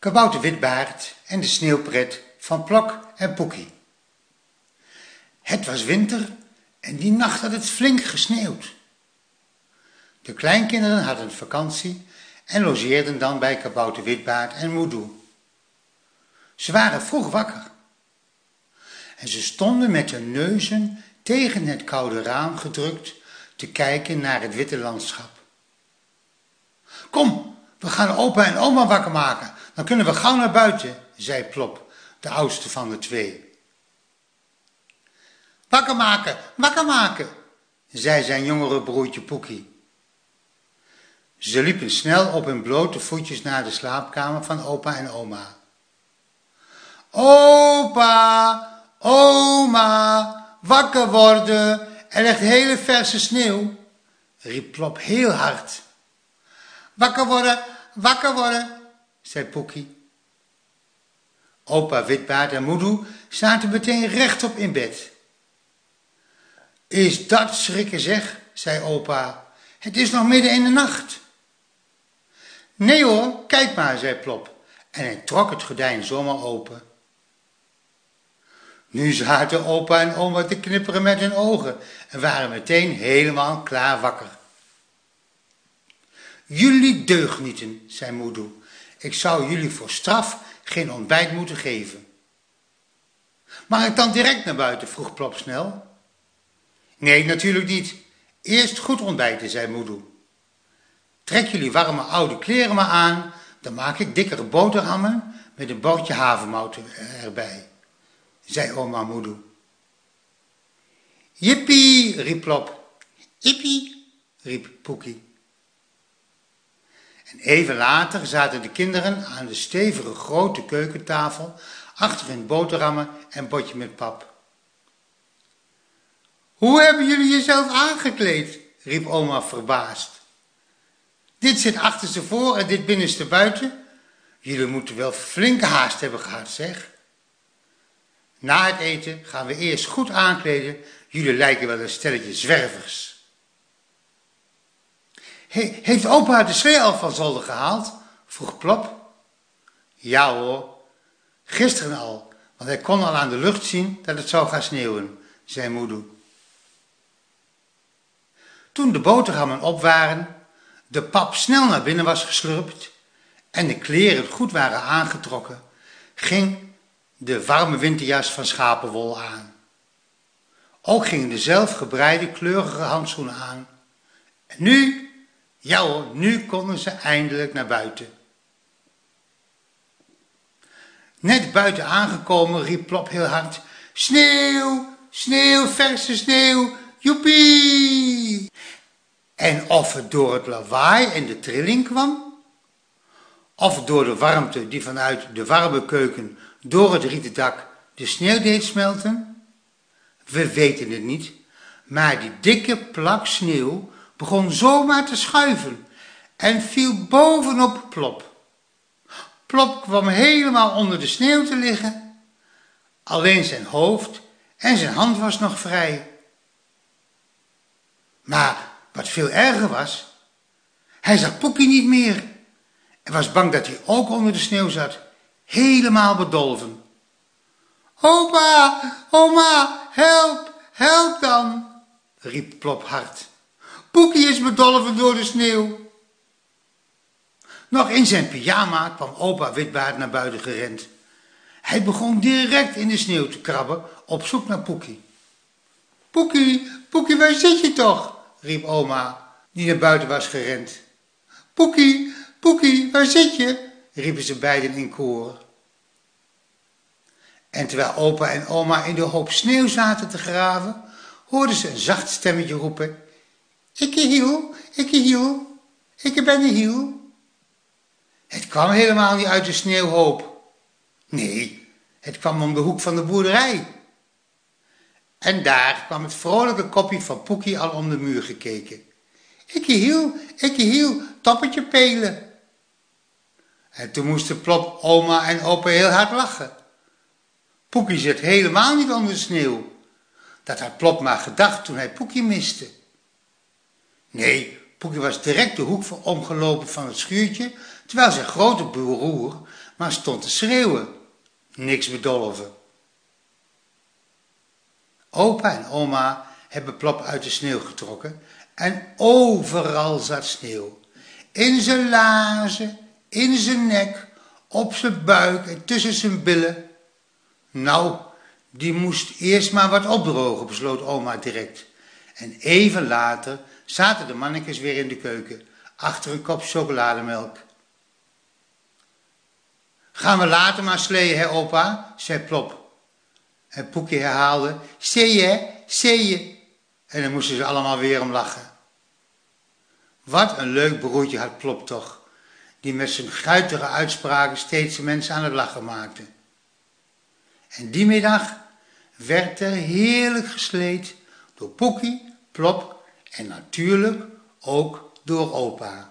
Kabouter Witbaard en de sneeuwpret van Plok en Poekie. Het was winter en die nacht had het flink gesneeuwd. De kleinkinderen hadden vakantie en logeerden dan bij Kabouter Witbaard en Moedoe. Ze waren vroeg wakker. En ze stonden met hun neuzen tegen het koude raam gedrukt te kijken naar het witte landschap. Kom, we gaan opa en oma wakker maken, dan kunnen we gauw naar buiten, zei Plop, de oudste van de twee. Wakker maken, wakker maken, zei zijn jongere broertje Poekie. Ze liepen snel op hun blote voetjes naar de slaapkamer van opa en oma. Opa, oma, wakker worden, er ligt hele verse sneeuw, riep Plop heel hard. Wakker worden, wakker worden, zei Poekie. Opa Witbaard en Moedoe zaten meteen rechtop in bed. Is dat schrikken zeg, zei opa. Het is nog midden in de nacht. Nee hoor, kijk maar, zei Plop. En hij trok het gordijn zomaar open. Nu zaten opa en oma te knipperen met hun ogen en waren meteen helemaal klaar wakker. Jullie deugnieten, zei Moedoe. Ik zou jullie voor straf geen ontbijt moeten geven. Mag ik dan direct naar buiten? vroeg Plop snel. Nee, natuurlijk niet. Eerst goed ontbijten, zei Moedoe. Trek jullie warme oude kleren maar aan, dan maak ik dikkere boterhammen met een bordje havermout erbij zei oma Moedoe. Jippie, riep Plop. Jippie, riep Poekie. En even later zaten de kinderen aan de stevige grote keukentafel achter hun boterhammen en potje met pap. Hoe hebben jullie jezelf aangekleed? riep oma verbaasd. Dit zit achterste voor en dit binnenste buiten. Jullie moeten wel flinke haast hebben gehad, zeg. Na het eten gaan we eerst goed aankleden. Jullie lijken wel een stelletje zwervers. Heeft opa de sfeer al van zolder gehaald? vroeg Plop. Ja hoor, gisteren al, want hij kon al aan de lucht zien dat het zou gaan sneeuwen, zei moeder. Toen de boterhammen op waren, de pap snel naar binnen was geslurpt en de kleren goed waren aangetrokken, ging de warme winterjas van schapenwol aan. Ook gingen de zelfgebreide kleurige handschoenen aan. En nu, ja hoor, nu konden ze eindelijk naar buiten. Net buiten aangekomen riep Plop heel hard, sneeuw, sneeuw, verse sneeuw, joepie! En of het door het lawaai en de trilling kwam, of door de warmte die vanuit de warme keuken door het rieten dak de sneeuw deed smelten? We weten het niet, maar die dikke plak sneeuw begon zomaar te schuiven en viel bovenop Plop. Plop kwam helemaal onder de sneeuw te liggen. Alleen zijn hoofd en zijn hand was nog vrij. Maar wat veel erger was, hij zag Poekie niet meer en was bang dat hij ook onder de sneeuw zat helemaal bedolven. Opa, oma, help, help dan, riep Plop hard. Poekie is bedolven door de sneeuw. Nog in zijn pyjama kwam opa Witbaard naar buiten gerend. Hij begon direct in de sneeuw te krabben op zoek naar Poekie. Poekie, Poekie, waar zit je toch? riep oma, die naar buiten was gerend. Poekie, Poekie, waar zit je? riepen ze beiden in koor. En terwijl opa en oma in de hoop sneeuw zaten te graven, hoorden ze een zacht stemmetje roepen. Ik hiel, ik hiel, ik ben de hiel. Het kwam helemaal niet uit de sneeuwhoop. Nee, het kwam om de hoek van de boerderij. En daar kwam het vrolijke kopje van Poekie al om de muur gekeken. Ik hiel, ik hiel, toppetje pelen. En toen moesten Plop, oma en opa heel hard lachen. Poekie zit helemaal niet onder de sneeuw. Dat had Plop maar gedacht toen hij Poekie miste. Nee, Poekie was direct de hoek omgelopen van het schuurtje, terwijl zijn grote broer maar stond te schreeuwen. Niks bedolven. Opa en oma hebben Plop uit de sneeuw getrokken en overal zat sneeuw. In zijn laarzen, in zijn nek, op zijn buik en tussen zijn billen. Nou, die moest eerst maar wat opdrogen, besloot oma direct. En even later zaten de mannetjes weer in de keuken, achter een kop chocolademelk. Gaan we later maar sleeën, hè opa, zei Plop. En Poekie herhaalde, zie je, zie je. En dan moesten ze allemaal weer om lachen. Wat een leuk broertje had Plop toch, die met zijn guitige uitspraken steeds de mensen aan het lachen maakte. En die middag werd er heerlijk gesleed door Poekie, Plop en natuurlijk ook door opa.